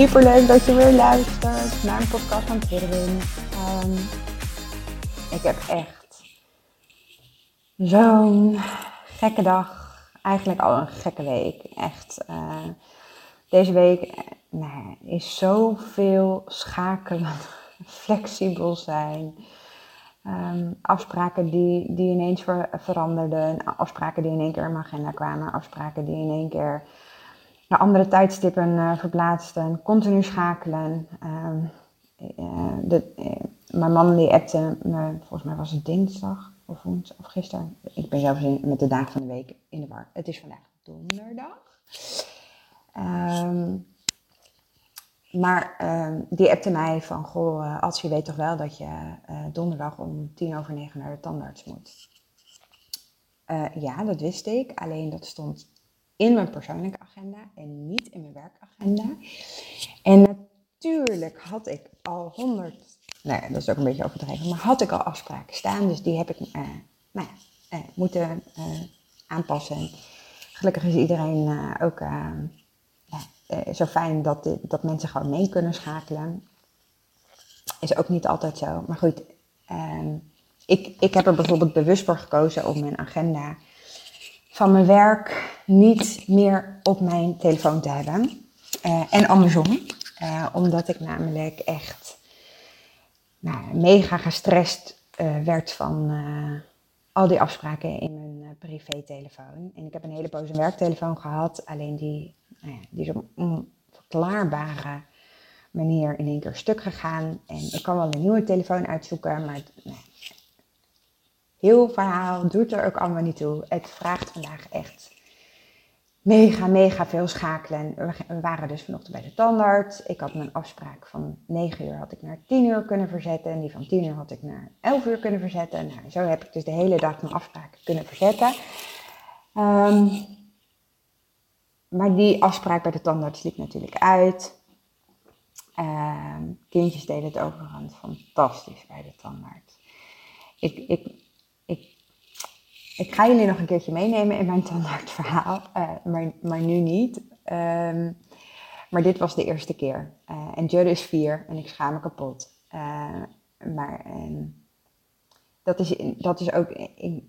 Super leuk dat je weer luistert naar een podcast van Twitterin. Um, ik heb echt zo'n gekke dag. Eigenlijk al een gekke week. Echt. Uh, deze week is zoveel schakelen, flexibel zijn. Um, afspraken die, die ineens ver, veranderden, afspraken die in één keer in mijn agenda kwamen, afspraken die in één keer andere tijdstippen uh, verplaatsten, continu schakelen. Um, uh, de, uh, mijn man die appte me, volgens mij was het dinsdag of woensdag of gisteren. Ik ben zelfs met de dagen van de week in de war. Het is vandaag donderdag. Um, maar uh, die appte mij van, goh, uh, als je weet toch wel dat je donderdag om tien over negen naar de tandarts moet. Ja, dat wist ik. Alleen dat stond in mijn persoonlijke agenda en niet in mijn werkagenda. En natuurlijk had ik al honderd, nou ja, dat is ook een beetje overdreven, maar had ik al afspraken staan. Dus die heb ik nou ja, moeten aanpassen. Gelukkig is iedereen ook zo fijn dat, dat mensen gewoon mee kunnen schakelen. Is ook niet altijd zo. Maar goed, uh, ik, ik heb er bijvoorbeeld bewust voor gekozen om mijn agenda van mijn werk niet meer op mijn telefoon te hebben. Uh, en andersom. Uh, omdat ik namelijk echt nou, mega gestrest werd van al die afspraken in mijn privé-telefoon. En ik heb een hele poos werktelefoon gehad. Alleen die nou ja, die is op onverklaarbare manier in één keer stuk gegaan. En ik kan wel een nieuwe telefoon uitzoeken, maar nee. Heel verhaal doet er ook allemaal niet toe. Het vraagt vandaag echt mega, mega veel schakelen. We waren dus vanochtend bij de tandarts. Ik had mijn afspraak van 9 uur had ik naar 10 uur kunnen verzetten. En die van 10 uur had ik naar 11 uur kunnen verzetten. Nou, zo heb ik dus de hele dag mijn afspraken kunnen verzetten. Um, maar die afspraak bij de tandarts liep natuurlijk uit. Uh, kindjes deden het overigens fantastisch bij de tandarts. Ik, ik, ik, ik ga jullie nog een keertje meenemen in mijn tandartsverhaal, uh, maar, maar nu niet. Um, maar dit was de eerste keer. Uh, en Judd is vier en ik schaam me kapot. Uh, maar um, dat is, dat is ook. Ik,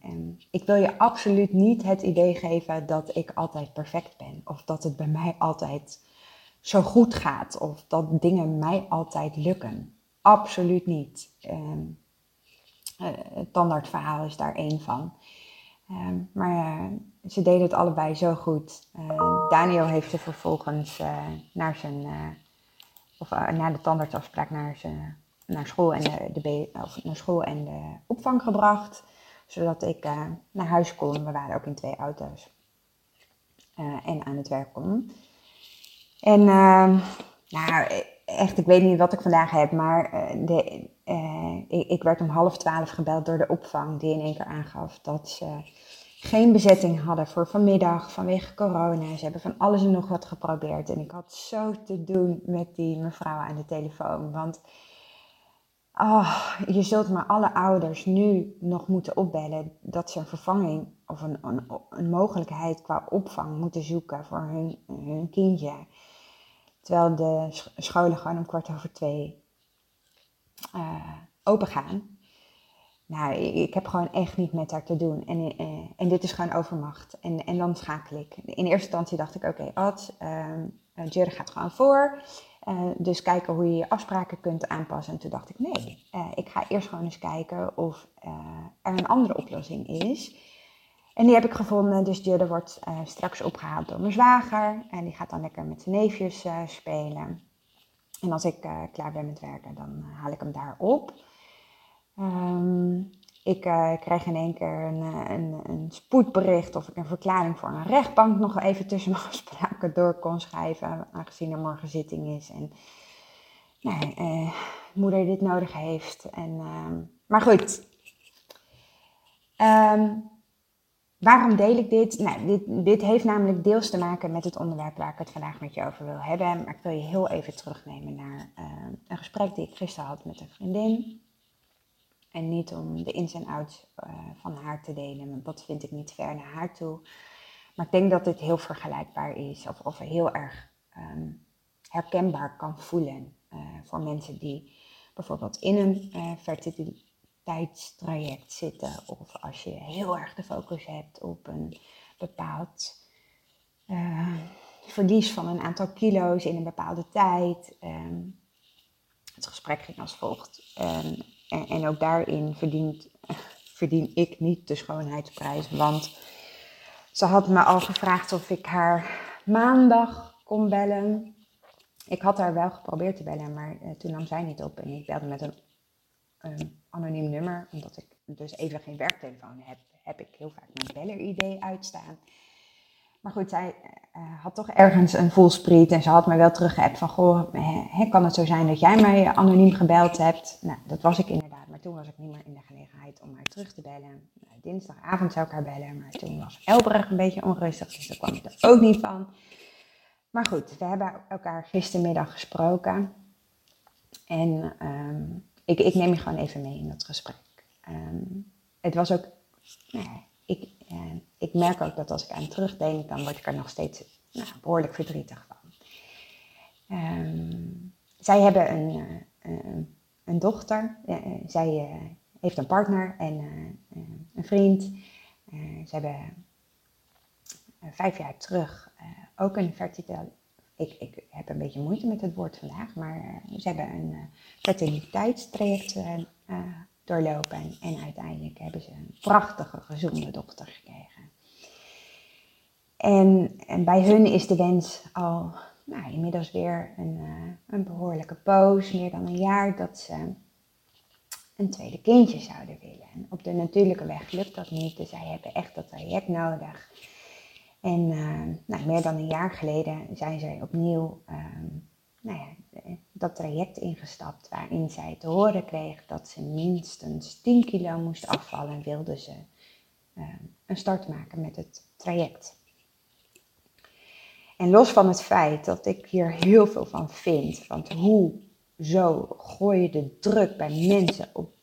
ik wil je absoluut niet het idee geven dat ik altijd perfect ben. Of dat het bij mij altijd zo goed gaat. Of dat dingen mij altijd lukken. Absoluut niet. Um, het tandartsverhaal is daar één van. Um, maar uh, ze deden het allebei zo goed. Uh, Daniel heeft ze vervolgens naar zijn. of na de tandartsafspraak naar zijn naar school en de, of naar school en de opvang gebracht. Zodat ik naar huis kon. We waren ook in twee auto's. En aan het werk kon. En uh, nou, echt, ik weet niet wat ik vandaag heb. Maar de, ik, ik, werd om half twaalf gebeld door de opvang. Die in één keer aangaf dat ze geen bezetting hadden voor vanmiddag vanwege corona. Ze hebben van alles en nog wat geprobeerd. En ik had zo te doen met die mevrouw aan de telefoon. Want Oh, je zult maar alle ouders nu nog moeten opbellen dat ze een vervanging of een, een, een mogelijkheid qua opvang moeten zoeken voor hun, hun kindje. Terwijl de scholen gewoon om kwart over twee open gaan. Nou, ik heb gewoon echt niet met haar te doen. En, uh, en dit is gewoon overmacht. En, en dan schakel ik. In eerste instantie dacht ik, oké, okay, Ad, Jerry gaat gewoon voor. Dus kijken hoe je je afspraken kunt aanpassen. En toen dacht ik, nee, ik ga eerst gewoon eens kijken of er een andere oplossing is. En die heb ik gevonden. Dus Judde wordt straks opgehaald door mijn zwager. En die gaat dan lekker met zijn neefjes spelen. En als ik klaar ben met werken, dan haal ik hem daar op. Um, ik uh, kreeg in één keer een, een, een, spoedbericht of ik een verklaring voor een rechtbank nog even tussen mijn afspraken door kon schrijven, aangezien er morgen zitting is. En nou, moeder dit nodig heeft. En, ehm, maar goed. Um, Waarom deel ik dit? Nou, dit? Dit heeft namelijk deels te maken met het onderwerp waar ik het vandaag met je over wil hebben. Maar ik wil je heel even terugnemen naar uh, een gesprek die ik gisteren had met een vriendin. En niet om de ins en outs uh, van haar te delen, want dat vind ik niet ver naar haar toe. Maar ik denk dat dit heel vergelijkbaar is, of, heel erg um, herkenbaar kan voelen uh, voor mensen die bijvoorbeeld in een fertiliteit tijdstraject zitten. Of als je heel erg de focus hebt op een bepaald uh, verlies van een aantal kilo's in een bepaalde tijd. Um, het gesprek ging als volgt. Um, en, en, ook daarin verdient, verdien ik niet de schoonheidsprijs. Want ze had me al gevraagd of ik haar maandag kon bellen. Ik had haar wel geprobeerd te bellen, maar uh, toen nam zij niet op. En ik belde met een um, anoniem nummer, omdat ik dus even geen werktelefoon heb, heb ik heel vaak mijn beller-ID uitstaan. Maar goed, zij uh, had toch ergens een voelspriet en ze had me wel teruggeappt van, goh, kan het zo zijn dat jij mij anoniem gebeld hebt? Nou, dat was ik inderdaad, maar toen was ik niet meer in de gelegenheid om haar terug te bellen. Nou, dinsdagavond zou ik haar bellen, maar toen was Elbrug een beetje onrustig, dus daar kwam ik er ook niet van. Maar goed, we hebben elkaar gistermiddag gesproken. En um, ik, ik neem je gewoon even mee in dat gesprek. Ehm, het was ook, nou ik, uh, ik merk ook dat als ik aan terugdenk, dan word ik er nog steeds nou, behoorlijk verdrietig van. Um, zij hebben een, uh, een dochter, uh, zij heeft een partner en een vriend. ze hebben vijf jaar terug ook een fertiliteit ik, ik heb een beetje moeite met het woord vandaag, maar uh, ze hebben een uh, fertiliteitstraject uh, doorlopen en uiteindelijk hebben ze een prachtige, gezonde dochter gekregen. En, en bij hun is de wens al nou, inmiddels weer een, een behoorlijke poos, meer dan een jaar, dat ze een tweede kindje zouden willen. En op de natuurlijke weg lukt dat niet, dus zij hebben echt dat traject nodig. En uh, nou, meer dan een jaar geleden zijn zij opnieuw uh, nou ja, dat traject ingestapt waarin zij te horen kreeg dat ze minstens 10 kilo moest afvallen en wilde ze uh, een start maken met het traject. En los van het feit dat ik hier heel veel van vind, want hoe zo gooi je de druk bij mensen op,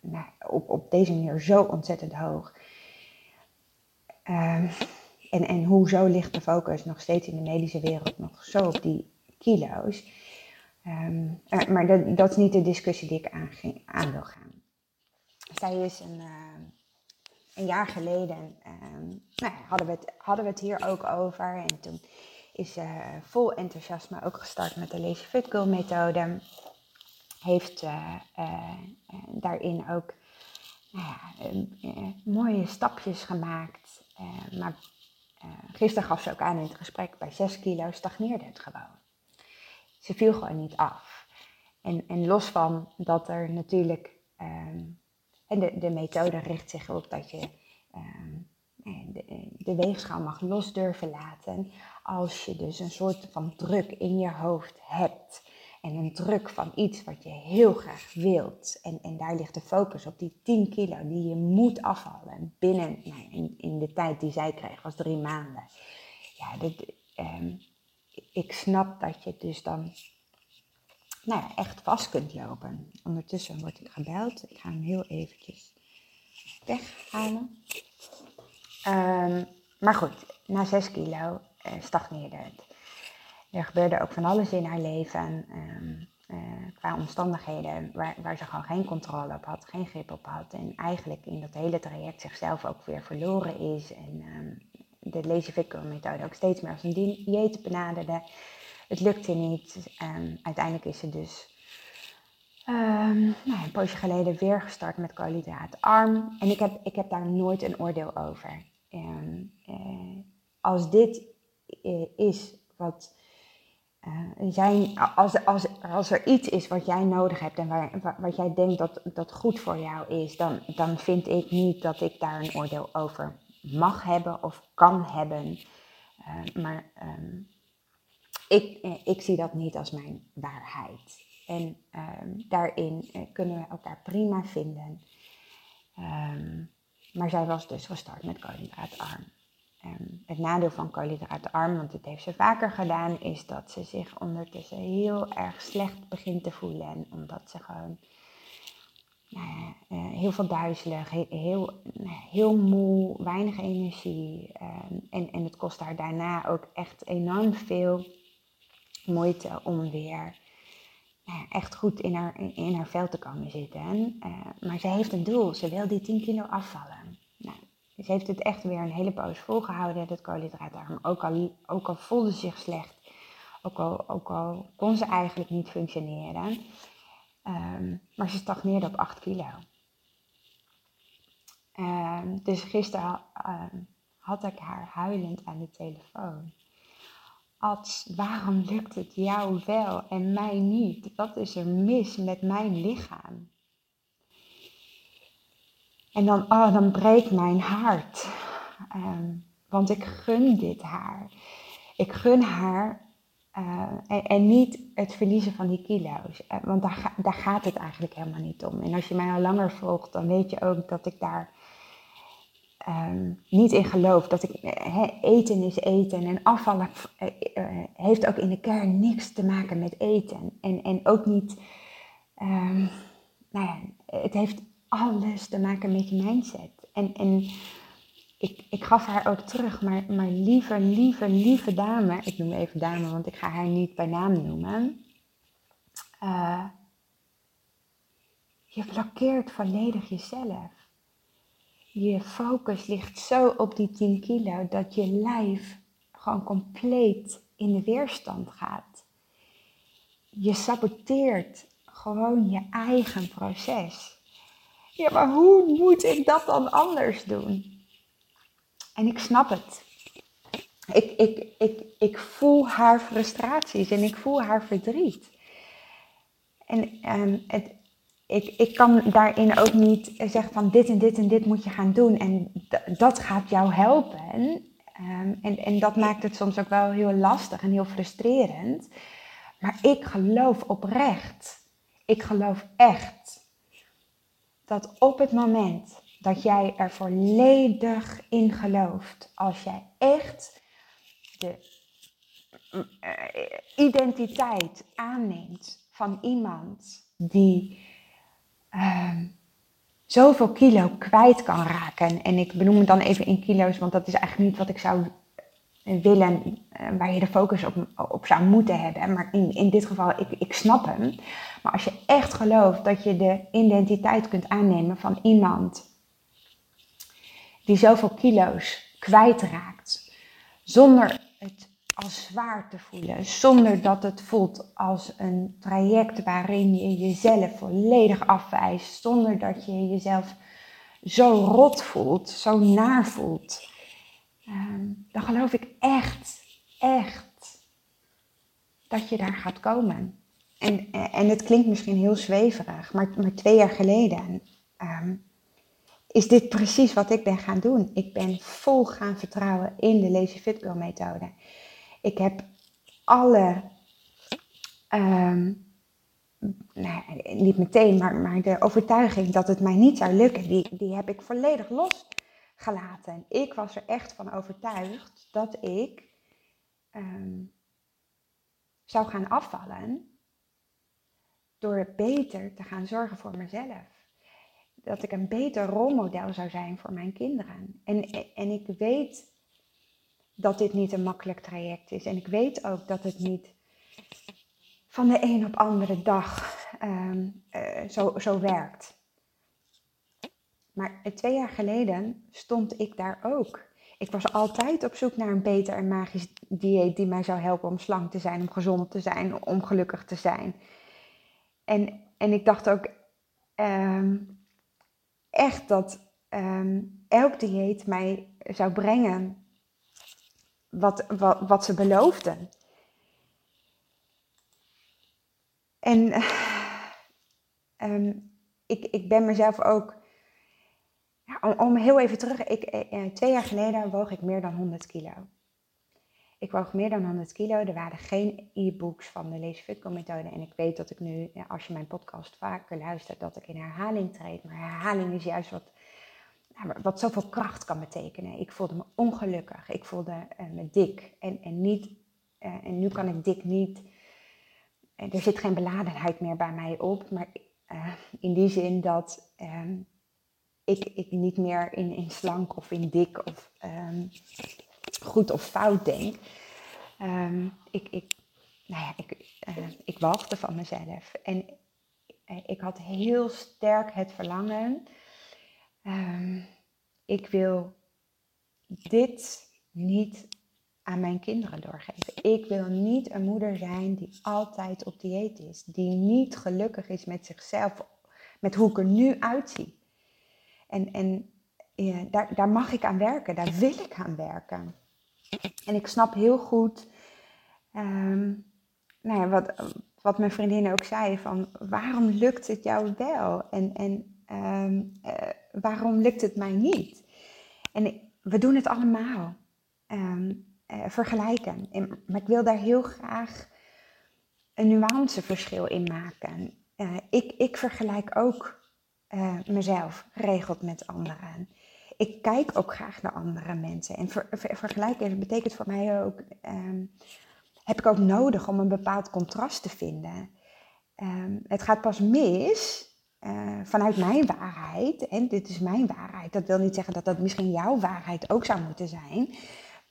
nou, op, op deze manier zo ontzettend hoog. Uh, en, en hoezo ligt de focus nog steeds in de medische wereld nog zo op die kilo's? Um, maar dat, dat, is niet de discussie die ik aan, aan wil gaan. Zij is een, uh, een jaar geleden, um, nou, hadden, we het, hadden we het hier ook over. En toen is ze vol enthousiasme ook gestart met de Lazy Fit Girl methode. Heeft uh, daarin ook nou mooie stapjes gemaakt. maar uh, gisteren gaf ze ook aan in het gesprek, bij 6 kilo stagneerde het gewoon. Ze viel gewoon niet af. En, en los van dat er natuurlijk, um, en de, de methode richt zich op dat je um, de, de weegschaal mag los durven laten als je dus een soort van druk in je hoofd hebt en een druk van iets wat je heel graag wilt. En, en daar ligt de focus op die 10 kilo die je moet afvallen binnen, nou, in, in de tijd die zij kreeg, was drie maanden. Ja, dit, ehm, ik snap dat je dus dan nou ja, echt vast kunt lopen. Ondertussen word ik gebeld. Ik ga hem heel eventjes weghalen. Um, maar goed, na 6 kilo uh, stagneerde het. Er gebeurde ook van alles in haar leven. Um, uh, qua omstandigheden waar, waar ze gewoon geen controle op had, geen grip op had. En eigenlijk in dat hele traject zichzelf ook weer verloren is. En um, de Lazy Fit methode ook steeds meer als een dieet benaderde. Het lukte niet. Um, uiteindelijk is ze dus nou, een poosje geleden weer gestart met koolhydraatarm. En ik heb, ik heb daar nooit een oordeel over. Uh, als dit is wat uh, zijn, als, als, als er iets is wat jij nodig hebt en waar, wat jij denkt dat, dat goed voor jou is, dan, dan vind ik niet dat ik daar een oordeel over mag hebben of kan hebben. Uh, maar um, ik, ik zie dat niet als mijn waarheid. En um, daarin kunnen we elkaar prima vinden. Um, maar zij was dus gestart met koolhydraatarm. Um, het nadeel van koolhydraatarm, want dit heeft ze vaker gedaan, is dat ze zich ondertussen heel erg slecht begint te voelen. En omdat ze gewoon nou uh, heel veel duizelig, heel, heel, moe, weinig energie. Um, en, en het kost haar daarna ook echt enorm veel moeite om weer nou echt goed in haar, in haar vel te komen zitten. Uh, maar ze heeft een doel, ze wil die 10 kilo afvallen. Ze heeft het echt weer een hele poos volgehouden, dat koolhydraatarm. Ook al, ook al voelde ze zich slecht, ook al, ook al kon ze eigenlijk niet functioneren. Um, maar ze stagneerde op 8 kilo. Um, dus gisteren um, had ik haar huilend aan de telefoon. Als, waarom lukt het jou wel en mij niet? Wat is er mis met mijn lichaam? En dan, oh, dan breekt mijn hart. Um, want ik gun dit haar. Ik gun haar uh, en, niet het verliezen van die kilo's. Uh, want daar, daar gaat het eigenlijk helemaal niet om. En als je mij al langer volgt, dan weet je ook dat ik daar um, niet in geloof. Dat ik, he, eten is eten en afvallen heeft ook in de kern niks te maken met eten. En, en ook niet, um, nou ja, het heeft alles te maken met je mindset. En, en ik, ik gaf haar ook terug, maar, maar lieve, lieve, lieve dame, ik noem even dame, want ik ga haar niet bij naam noemen. Uh, je blokkeert volledig jezelf. Je focus ligt zo op die 10 kilo dat je lijf gewoon compleet in de weerstand gaat. Je saboteert gewoon je eigen proces. Ja, maar hoe moet ik dat dan anders doen? En ik snap het. Ik, ik, ik, ik voel haar frustraties en ik voel haar verdriet. En um, het, ik, ik kan daarin ook niet zeggen van dit en dit en dit moet je gaan doen en dat gaat jou helpen. Um, en, en dat maakt het soms ook wel heel lastig en heel frustrerend. Maar ik geloof oprecht, ik geloof echt dat op het moment dat jij er volledig in gelooft, als jij echt de uh, identiteit aanneemt van iemand die uh, zoveel kilo kwijt kan raken. En ik benoem het dan even in kilo's, want dat is eigenlijk niet wat ik zou willen, eh, waar je de focus op, op zou moeten hebben. Maar in, in dit geval, ik, ik snap hem. Maar als je echt gelooft dat je de identiteit kunt aannemen van iemand die zoveel kilo's kwijtraakt, zonder het als zwaar te voelen, zonder dat het voelt als een traject waarin je jezelf volledig afwijst, zonder dat je jezelf zo rot voelt, zo naar voelt Ehm, dan geloof ik echt, echt dat je daar gaat komen. En, en het klinkt misschien heel zweverig, maar, maar twee jaar geleden um, is dit precies wat ik ben gaan doen. Ik ben vol gaan vertrouwen in de Lazy Fit Girl methode. Ik heb alle, nou, niet meteen, maar, maar de overtuiging dat het mij niet zou lukken, die, die heb ik volledig los gelaten. Ik was er echt van overtuigd dat ik um, zou gaan afvallen door beter te gaan zorgen voor mezelf. Dat ik een beter rolmodel zou zijn voor mijn kinderen. En, en ik weet dat dit niet een makkelijk traject is. En ik weet ook dat het niet van de een op andere dag um, uh, zo, zo werkt. Maar twee jaar geleden stond ik daar ook. Ik was altijd op zoek naar een beter en magisch dieet die mij zou helpen om slank te zijn, om gezond te zijn, om gelukkig te zijn. En, en ik dacht ook um, echt dat um, elk dieet mij zou brengen wat, wat, wat ze beloofden. En ehm, ik, ik ben mezelf ook, om, om, heel even terug, ik, eh, eh, twee jaar geleden woog ik meer dan 100 kilo. Ik woog meer dan 100 kilo. Er waren geen e-books van de Lees methode. En ik weet dat ik nu, als je mijn podcast vaker luistert, dat ik in herhaling treed. Maar herhaling is juist wat, wat zoveel kracht kan betekenen. Ik voelde me ongelukkig. Ik voelde uh, me dik. En, en, niet, en nu kan ik dik niet. er zit geen beladenheid meer bij mij op. Maar in die zin dat um, ik, ik niet meer in, slank of in dik of um, goed of fout denk. Um, ik, ik, nou ja, ik, uh, ik van mezelf. En uh, ik had heel sterk het verlangen. Ik wil dit niet aan mijn kinderen doorgeven. Ik wil niet een moeder zijn die altijd op dieet is. Die niet gelukkig is met zichzelf, met hoe ik er nu uitzie. En, en ja, daar, daar mag ik aan werken, daar wil ik aan werken. En ik snap heel goed um, nou ja, wat, wat mijn vriendin ook zei: van waarom lukt het jou wel en, en um, uh, waarom lukt het mij niet? En we doen het allemaal. Um, uh, vergelijken. En, maar ik wil daar heel graag een nuanceverschil in maken. Uh, ik, ik vergelijk ook mezelf geregeld met anderen ik kijk ook graag naar andere mensen. En ver, ver, vergelijken betekent voor mij ook, um, heb ik ook nodig om een bepaald contrast te vinden. Um, het gaat pas mis uh, vanuit mijn waarheid. En dit is mijn waarheid. Dat wil niet zeggen dat dat misschien jouw waarheid ook zou moeten zijn.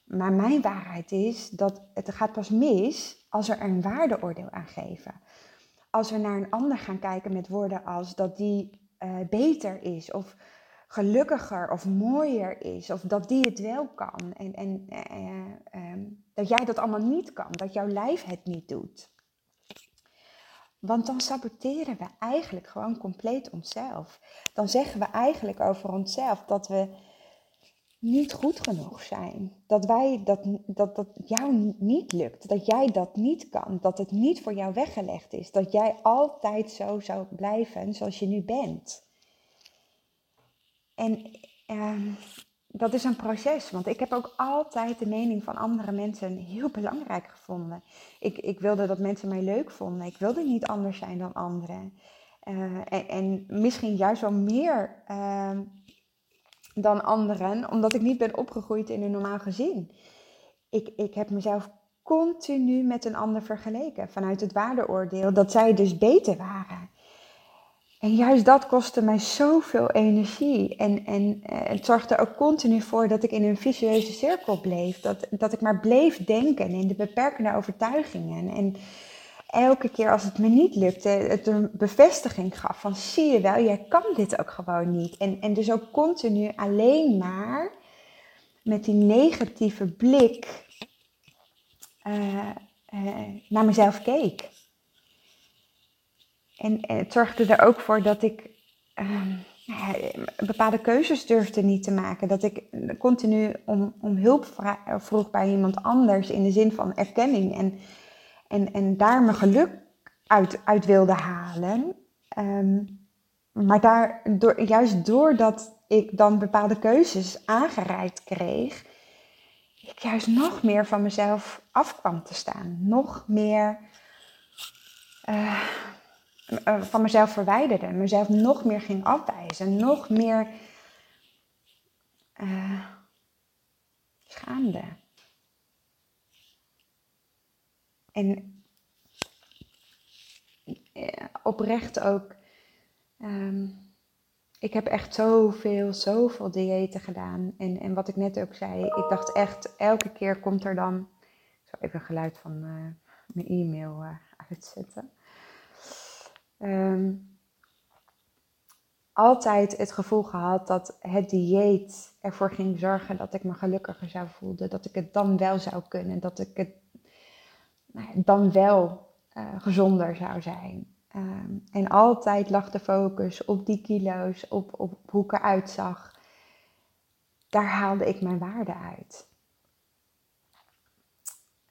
Maar mijn waarheid is dat het gaat pas mis als er een waardeoordeel aan geven. Als we naar een ander gaan kijken met woorden als dat die uh, beter is of gelukkiger of mooier is. Of dat die het wel kan. En, en uh, um, dat jij dat allemaal niet kan. Dat jouw lijf het niet doet. Want dan saboteren we eigenlijk gewoon compleet onszelf. Dan zeggen we eigenlijk over onszelf dat we niet goed genoeg zijn. Dat, wij dat, dat, dat jou niet lukt. Dat jij dat niet kan. Dat het niet voor jou weggelegd is. Dat jij altijd zo zou blijven zoals je nu bent. En uh, dat is een proces, want ik heb ook altijd de mening van andere mensen heel belangrijk gevonden. Ik, ik wilde dat mensen mij leuk vonden. Ik wilde niet anders zijn dan anderen. Uh, en, en, misschien juist wel meer uh, dan anderen, omdat ik niet ben opgegroeid in een normaal gezin. Ik, ik heb mezelf continu met een ander vergeleken vanuit het waardeoordeel dat zij dus beter waren. En juist dat kostte mij zoveel energie. En, en uh, het zorgde ook continu voor dat ik in een vicieuze cirkel bleef. Dat, dat ik maar bleef denken in de beperkende overtuigingen. En elke keer als het me niet lukte, het een bevestiging gaf van zie je wel, jij kan dit ook gewoon niet. En, en dus ook continu alleen maar met die negatieve blik uh, uh, naar mezelf keek. En, het zorgde er ook voor dat ik uh, bepaalde keuzes durfde niet te maken. Dat ik continu om, om hulp vroeg bij iemand anders in de zin van erkenning. En, en, en daar mijn geluk uit, uit wilde halen. Um, maar daar, door, juist doordat ik dan bepaalde keuzes aangereikt kreeg, ik juist nog meer van mezelf af kwam te staan. Nog meer uh, eh, van mezelf verwijderde. Mezelf nog meer ging afwijzen. Nog meer uh, schaamde. En uh, oprecht ook. Um, ik heb echt zoveel, zoveel diëten gedaan. En, en wat ik net ook zei, ik dacht echt, elke keer komt er dan. Ik zal even geluid van uh, mijn e-mail uitzetten um, altijd het gevoel gehad dat het dieet ervoor ging zorgen dat ik me gelukkiger zou voelen. Dat ik het dan wel zou kunnen. Dat ik het nou dan wel uh, gezonder zou zijn. Um, en altijd lag de focus op die kilo's, op, op hoe ik eruit zag. Daar haalde ik mijn waarde uit.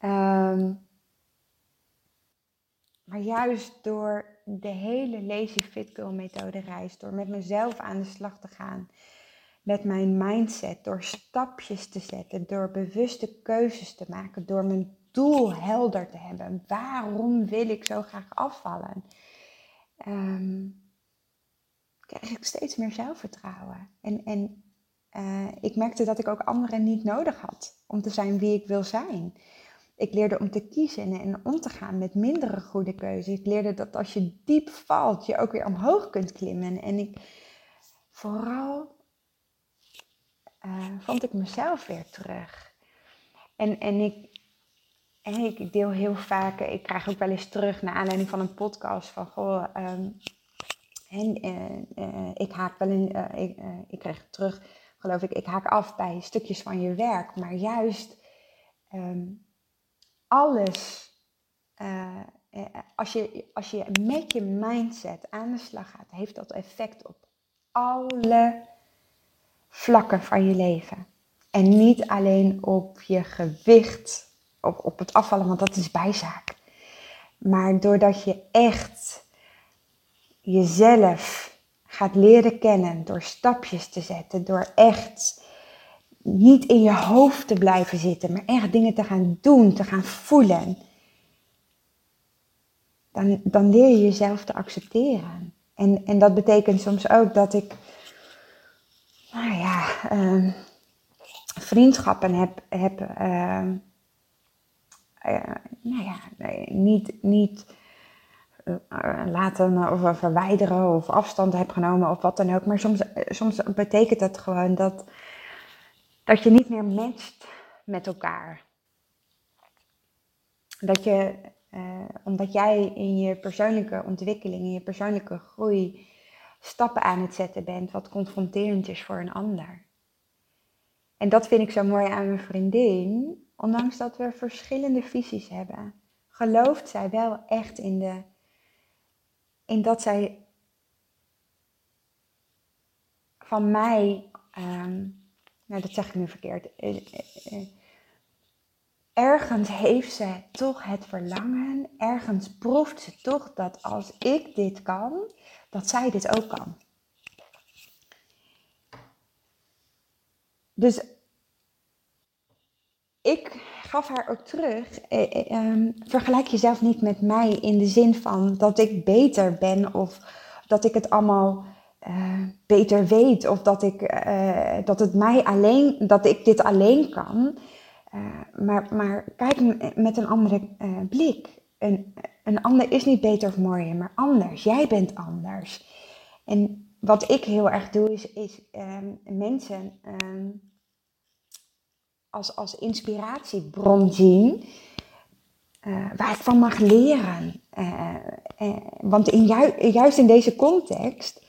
Um, Maar juist door de hele Lazy Fit Girl methode reis, door met mezelf aan de slag te gaan, met mijn mindset, door stapjes te zetten, door bewuste keuzes te maken, door mijn doel helder te hebben. Waarom wil ik zo graag afvallen? Um, krijg ik steeds meer zelfvertrouwen. En, en uh, ik merkte dat ik ook anderen niet nodig had om te zijn wie ik wil zijn. Ik leerde om te kiezen en om te gaan met mindere goede keuzes. Ik leerde dat als je diep valt, je ook weer omhoog kunt klimmen. En ik vooral uh, vond ik mezelf weer terug. En, en, ik, en ik deel heel vaak, ik krijg ook wel eens terug naar aanleiding van een podcast van goh. Um, en uh, ik haak wel in, ik, ik terug, geloof ik, ik haak af bij stukjes van je werk. Maar juist um, alles, als, je, als je met je mindset aan de slag gaat, heeft dat effect op alle vlakken van je leven. En niet alleen op je gewicht, op, op het afvallen, want dat is bijzaak. Maar doordat je echt jezelf gaat leren kennen door stapjes te zetten, door echt niet in je hoofd te blijven zitten, maar echt dingen te gaan doen, te gaan voelen. Dan, dan leer je jezelf te accepteren. En, en dat betekent soms ook dat ik, nou ja, uh, vriendschappen heb, heb uh, uh, nou ja, niet, niet eh, laten of verwijderen of afstand heb genomen of wat dan ook. Maar soms, soms betekent dat gewoon dat dat je niet meer matcht met elkaar. Dat je, omdat jij in je persoonlijke ontwikkeling, in je persoonlijke groei stappen aan het zetten bent, wat confronterend is voor een ander. En dat vind ik zo mooi aan mijn vriendin, ondanks dat we verschillende visies hebben, gelooft zij wel echt in, de, in dat zij van mij um, nou dat zeg ik nu verkeerd. Eh, eh, eh, ergens heeft ze toch het verlangen, ergens proeft ze toch dat als ik dit kan, dat zij dit ook kan. Dus ik gaf haar ook terug, ehm, vergelijk jezelf niet met mij in de zin van dat ik beter ben of dat ik het allemaal uh, beter weet of dat ik, uh, dat het mij alleen, dat ik dit alleen kan. Maar, maar kijk met een andere blik. Een, een ander is niet beter of mooier, maar anders. Jij bent anders. En wat ik heel erg doe, is, is um, mensen um, als, als inspiratiebron zien. waar ik van mag leren. want in ju juist in deze context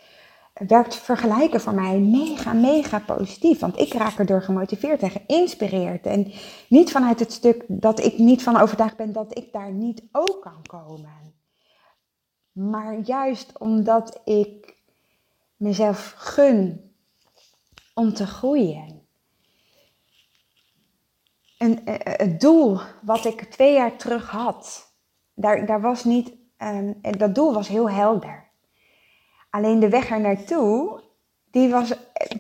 werkt vergelijken voor mij mega, mega positief. Want ik raak erdoor gemotiveerd en geïnspireerd. En niet vanuit het stuk dat ik niet van overtuigd ben dat ik daar niet ook kan komen. Maar juist omdat ik mezelf gun om te groeien. En eh, het doel wat ik twee jaar terug had, daar, daar was niet, um, dat doel was heel helder. Alleen de weg er naartoe, die was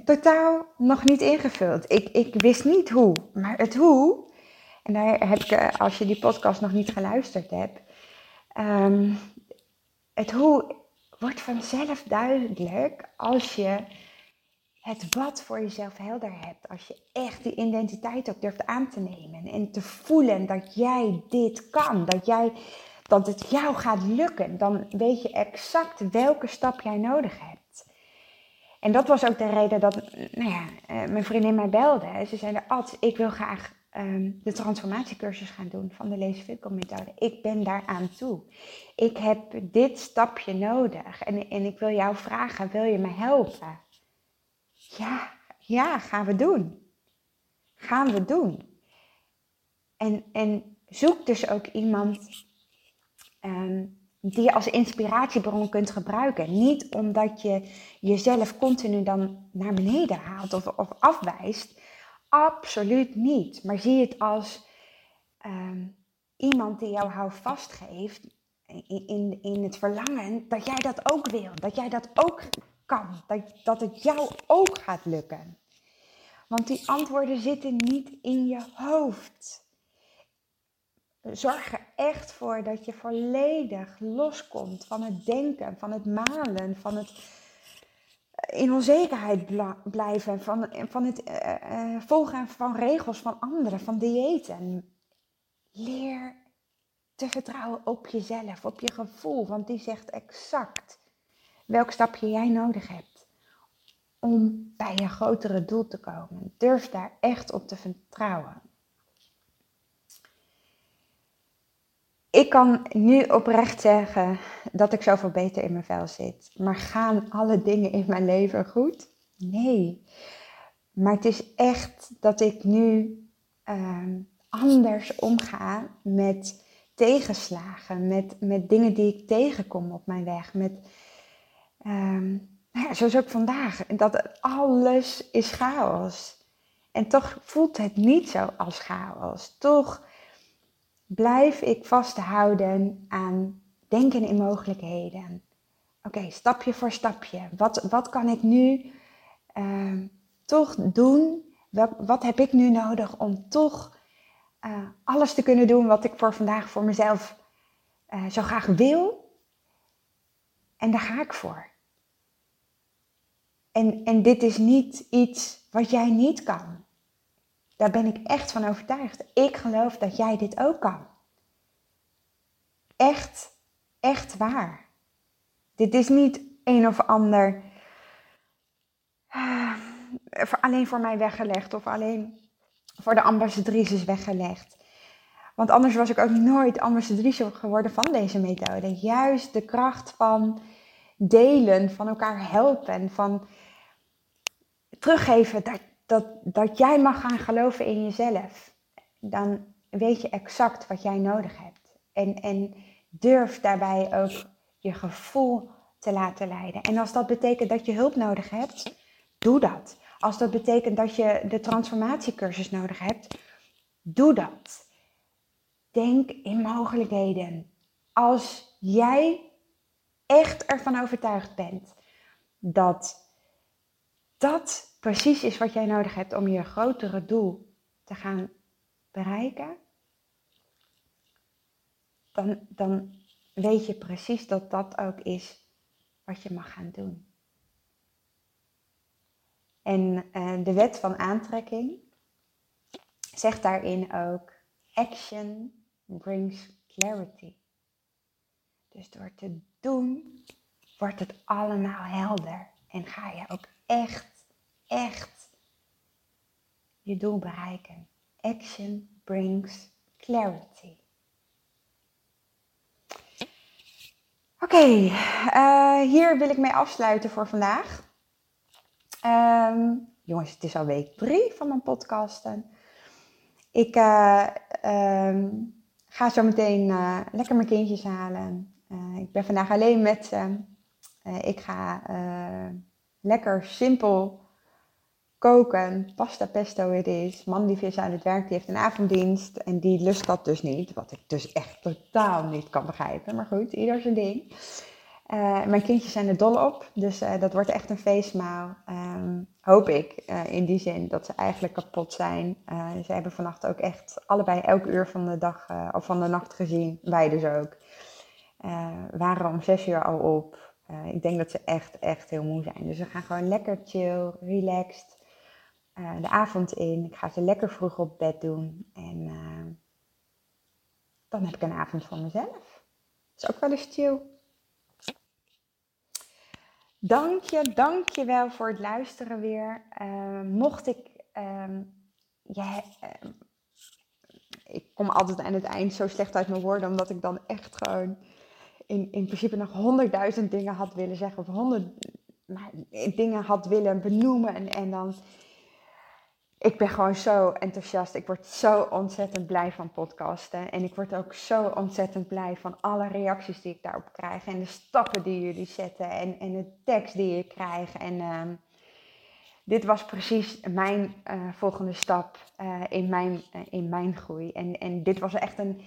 totaal nog niet ingevuld. Ik, ik wist niet hoe, maar het hoe, en daar heb ik, eh, als je die podcast nog niet geluisterd hebt, um, het hoe wordt vanzelf duidelijk als je het wat voor jezelf helder hebt. Als je echt die identiteit ook durft aan te nemen en te voelen dat jij dit kan, dat jij dat het jou gaat lukken, dan weet je exact welke stap jij nodig hebt. En dat was ook de reden dat nou ja, eh, mijn vriendin mij belde. Ze zei, Ad, ik wil graag um, de transformatiecursus gaan doen van de Lees methode. Ik ben daar aan toe. Ik heb dit stapje nodig en, en ik wil jou vragen, wil je me helpen? Ja, ja, gaan we doen. Gaan we doen. En, en zoek dus ook iemand Ehm, die je als inspiratiebron kunt gebruiken. Niet omdat je jezelf continu dan naar beneden haalt of, of afwijst. Absoluut niet. Maar zie het als ehm, iemand die jou houvast geeft in, in, in het verlangen dat jij dat ook wil. Dat jij dat ook kan. Dat, dat het jou ook gaat lukken. Want die antwoorden zitten niet in je hoofd. Zorg er echt voor dat je volledig loskomt van het denken, van het malen, van het in onzekerheid blijven, van, van het uh, volgen van regels van anderen, van diëten. Leer te vertrouwen op jezelf, op je gevoel, want die zegt exact welk stapje jij nodig hebt om bij je grotere doel te komen. Durf daar echt op te vertrouwen. Ik kan nu oprecht zeggen dat ik zoveel beter in mijn vel zit. Maar gaan alle dingen in mijn leven goed? Nee. Maar het is echt dat ik nu ehm, anders omga met tegenslagen, met, met dingen die ik tegenkom op mijn weg. Met, um, nou ja, zoals ook vandaag, dat alles is chaos. En toch voelt het niet zo als chaos. Toch blijf ik vasthouden aan denken in mogelijkheden. Oké, stapje voor stapje. Wat, wat kan ik nu ehm, toch doen? Wat, heb ik nu nodig om toch uh, alles te kunnen doen wat ik voor vandaag voor mezelf uh, zo graag wil? En daar ga ik voor. En, en dit is niet iets wat jij niet kan. Daar ben ik echt van overtuigd. Ik geloof dat jij dit ook kan. Echt, echt waar. Dit is niet een of ander uh, alleen voor mij weggelegd of alleen voor de ambassadrices weggelegd. Want anders was ik ook nooit ambassadrice geworden van deze methode. Juist de kracht van delen, van elkaar helpen, van teruggeven dat, dat, dat jij mag gaan geloven in jezelf. Dan weet je exact wat jij nodig hebt. En, en durf daarbij ook je gevoel te laten leiden. En als dat betekent dat je hulp nodig hebt, doe dat. Als dat betekent dat je de transformatiecursus nodig hebt, doe dat. Denk in mogelijkheden. Als jij echt ervan overtuigd bent dat dat precies is wat jij nodig hebt om je grotere doel te gaan bereiken, dan, dan weet je precies dat dat ook is wat je mag gaan doen. En uh, de wet van aantrekking zegt daarin ook: action brings clarity. Dus door te doen wordt het allemaal helder en ga je ook echt, echt je doel bereiken. Action brings clarity. Oké, eh, hier wil ik mee afsluiten voor vandaag. Ehm, jongens, het is al week drie van mijn podcasten. Ik uh, um, ga zo meteen uh, lekker mijn kindjes halen. ik ben vandaag alleen met ze. ik ga lekker simpel koken. Pasta pesto het is. Man die is aan het werk, die heeft een avonddienst. En die lust dat dus niet. Wat ik dus echt totaal niet kan begrijpen. Maar goed, ieder zijn ding. Uh, mijn kindjes zijn er dol op. Dus uh, dat wordt echt een feestmaal. Um, hoop ik. Uh, in die zin dat ze eigenlijk kapot zijn. ze hebben vannacht ook echt allebei elk uur van de dag of van de nacht gezien. Wij dus ook. waren om zes uur al op. ik denk dat ze echt, echt heel moe zijn. Dus we gaan gewoon lekker chill, relaxed uh, de avond in. Ik ga ze lekker vroeg op bed doen. En uh, dan heb ik een avond voor mezelf. Dat is ook wel eens chill. Dank je, dank je wel voor het luisteren weer. Uh, mocht ik, um, ja, ik kom altijd aan het eind zo slecht uit mijn woorden, omdat ik dan echt gewoon in, in principe nog honderdduizend dingen had willen zeggen. Of honderd maar, dingen had willen benoemen. En, en dan ik ben gewoon zo enthousiast. Ik word zo ontzettend blij van podcasten. En ik word ook zo ontzettend blij van alle reacties die ik daarop krijg. En de stappen die jullie zetten. En, en de tekst die je krijgt. En uh, dit was precies mijn uh, volgende stap uh, in, mijn, in mijn groei. En, en dit was echt een,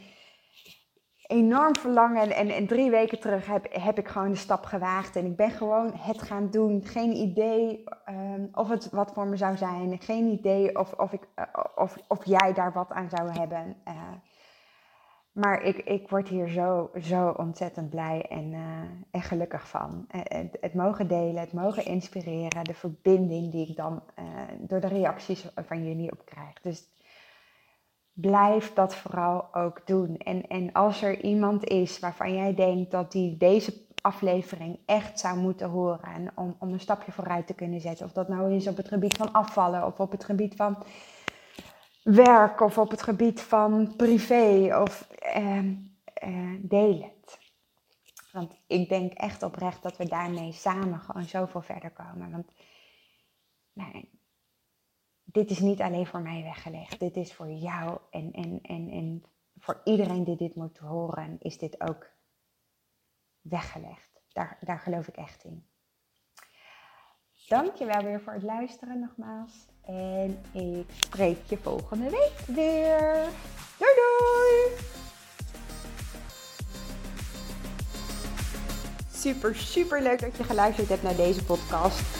enorm verlangen. En, en drie weken terug heb, heb ik gewoon de stap gewaagd. En ik ben gewoon het gaan doen. Geen idee ehm, of het wat voor me zou zijn. Geen idee of, of, ik, eh, of, of jij daar wat aan zou hebben. Uh, maar ik, ik word hier zo, zo ontzettend blij en, en gelukkig van. Het, het, mogen delen, het mogen inspireren, de verbinding die ik dan door de reacties van jullie op krijg. Dus blijf dat vooral ook doen. En, en als er iemand is waarvan jij denkt dat die deze aflevering echt zou moeten horen om, om een stapje vooruit te kunnen zetten, of dat nou is op het gebied van afvallen of op het gebied van werk of op het gebied van privé of uh, deel het. Want ik denk echt oprecht dat we daarmee samen gewoon zoveel verder komen. Want nee, dit is niet alleen voor mij weggelegd. Dit is voor jou en, en, en, en voor iedereen die dit moet horen, is dit ook weggelegd. Daar, daar geloof ik echt in. Dankjewel weer voor het luisteren nogmaals. En ik spreek je volgende week weer. Doei doei! Super, super leuk dat je geluisterd hebt naar deze podcast.